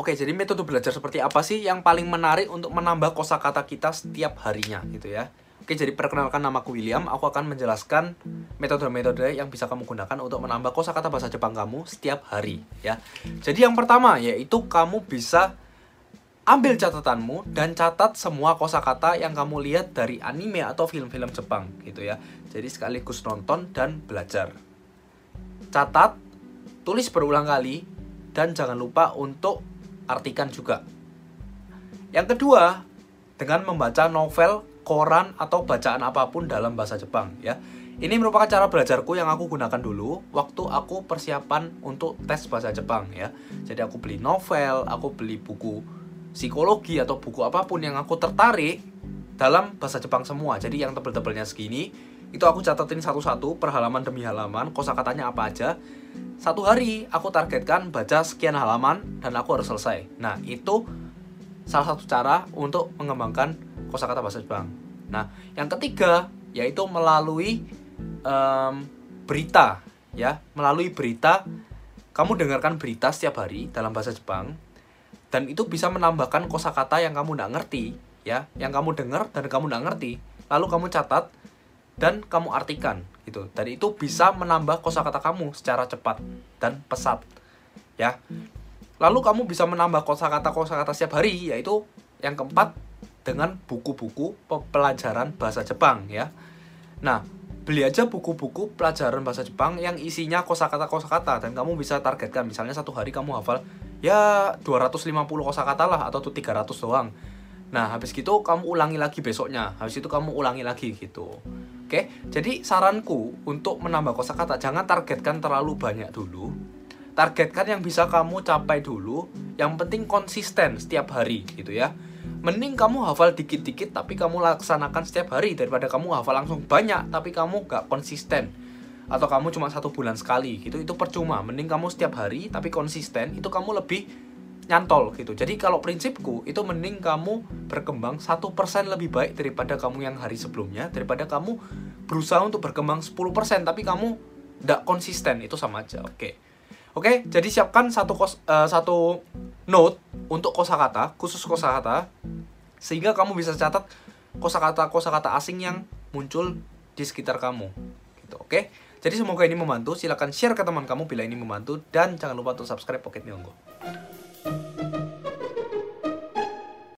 Oke, jadi metode belajar seperti apa sih yang paling menarik untuk menambah kosakata kita setiap harinya gitu ya? Oke, jadi perkenalkan namaku William. Aku akan menjelaskan metode-metode yang bisa kamu gunakan untuk menambah kosakata bahasa Jepang kamu setiap hari ya. Jadi yang pertama yaitu kamu bisa ambil catatanmu dan catat semua kosakata yang kamu lihat dari anime atau film-film Jepang gitu ya. Jadi sekaligus nonton dan belajar. Catat, tulis berulang kali dan jangan lupa untuk artikan juga. Yang kedua, dengan membaca novel, koran, atau bacaan apa pun dalam bahasa Jepang ya. Ini merupakan cara belajarku yang aku gunakan dulu waktu aku persiapan untuk tes bahasa Jepang ya. Jadi aku beli novel, aku beli buku psikologi atau buku apa pun yang aku tertarik dalam bahasa Jepang semua. Jadi yang tebel-tebelnya segini, itu aku catatin satu-satu per halaman demi halaman, kosakatanya apa aja satu hari aku targetkan baca sekian halaman dan aku harus selesai. Nah, itu salah satu cara untuk mengembangkan kosakata bahasa Jepang. Nah, yang ketiga yaitu melalui um, berita, ya, melalui berita. Kamu dengarkan berita setiap hari dalam bahasa Jepang, dan itu bisa menambahkan kosakata yang kamu tidak ngerti, ya, yang kamu dengar dan kamu tidak ngerti. Lalu kamu catat dan kamu artikan gitu. Dan itu bisa menambah kosakata kamu secara cepat dan pesat. Ya. Lalu kamu bisa menambah kosakata-kosakata setiap hari yaitu yang keempat dengan buku-buku pelajaran bahasa Jepang ya. Nah, beli aja buku-buku pelajaran bahasa Jepang yang isinya kosakata-kosakata dan kamu bisa targetkan misalnya satu hari kamu hafal ya 250 kosakata lah atau tuh 300 doang. Nah, habis gitu kamu ulangi lagi besoknya. Habis itu kamu ulangi lagi gitu. Oke, jadi saranku untuk menambah kosakata jangan targetkan terlalu banyak dulu. Targetkan yang bisa kamu capai dulu. Yang penting konsisten setiap hari gitu ya. Mending kamu hafal dikit-dikit tapi kamu laksanakan setiap hari daripada kamu hafal langsung banyak tapi kamu gak konsisten atau kamu cuma satu bulan sekali gitu itu percuma mending kamu setiap hari tapi konsisten itu kamu lebih nyantol gitu. Jadi kalau prinsipku itu mending kamu berkembang satu persen lebih baik daripada kamu yang hari sebelumnya daripada kamu berusaha untuk berkembang 10% tapi kamu tidak konsisten itu sama aja. Oke. Okay. Oke, okay, jadi siapkan satu kos, uh, satu note untuk kosakata, khusus kosakata sehingga kamu bisa catat kosakata kosakata asing yang muncul di sekitar kamu. Gitu, oke? Okay? Jadi semoga ini membantu. Silahkan share ke teman kamu bila ini membantu dan jangan lupa untuk subscribe Pocket Nilonggo.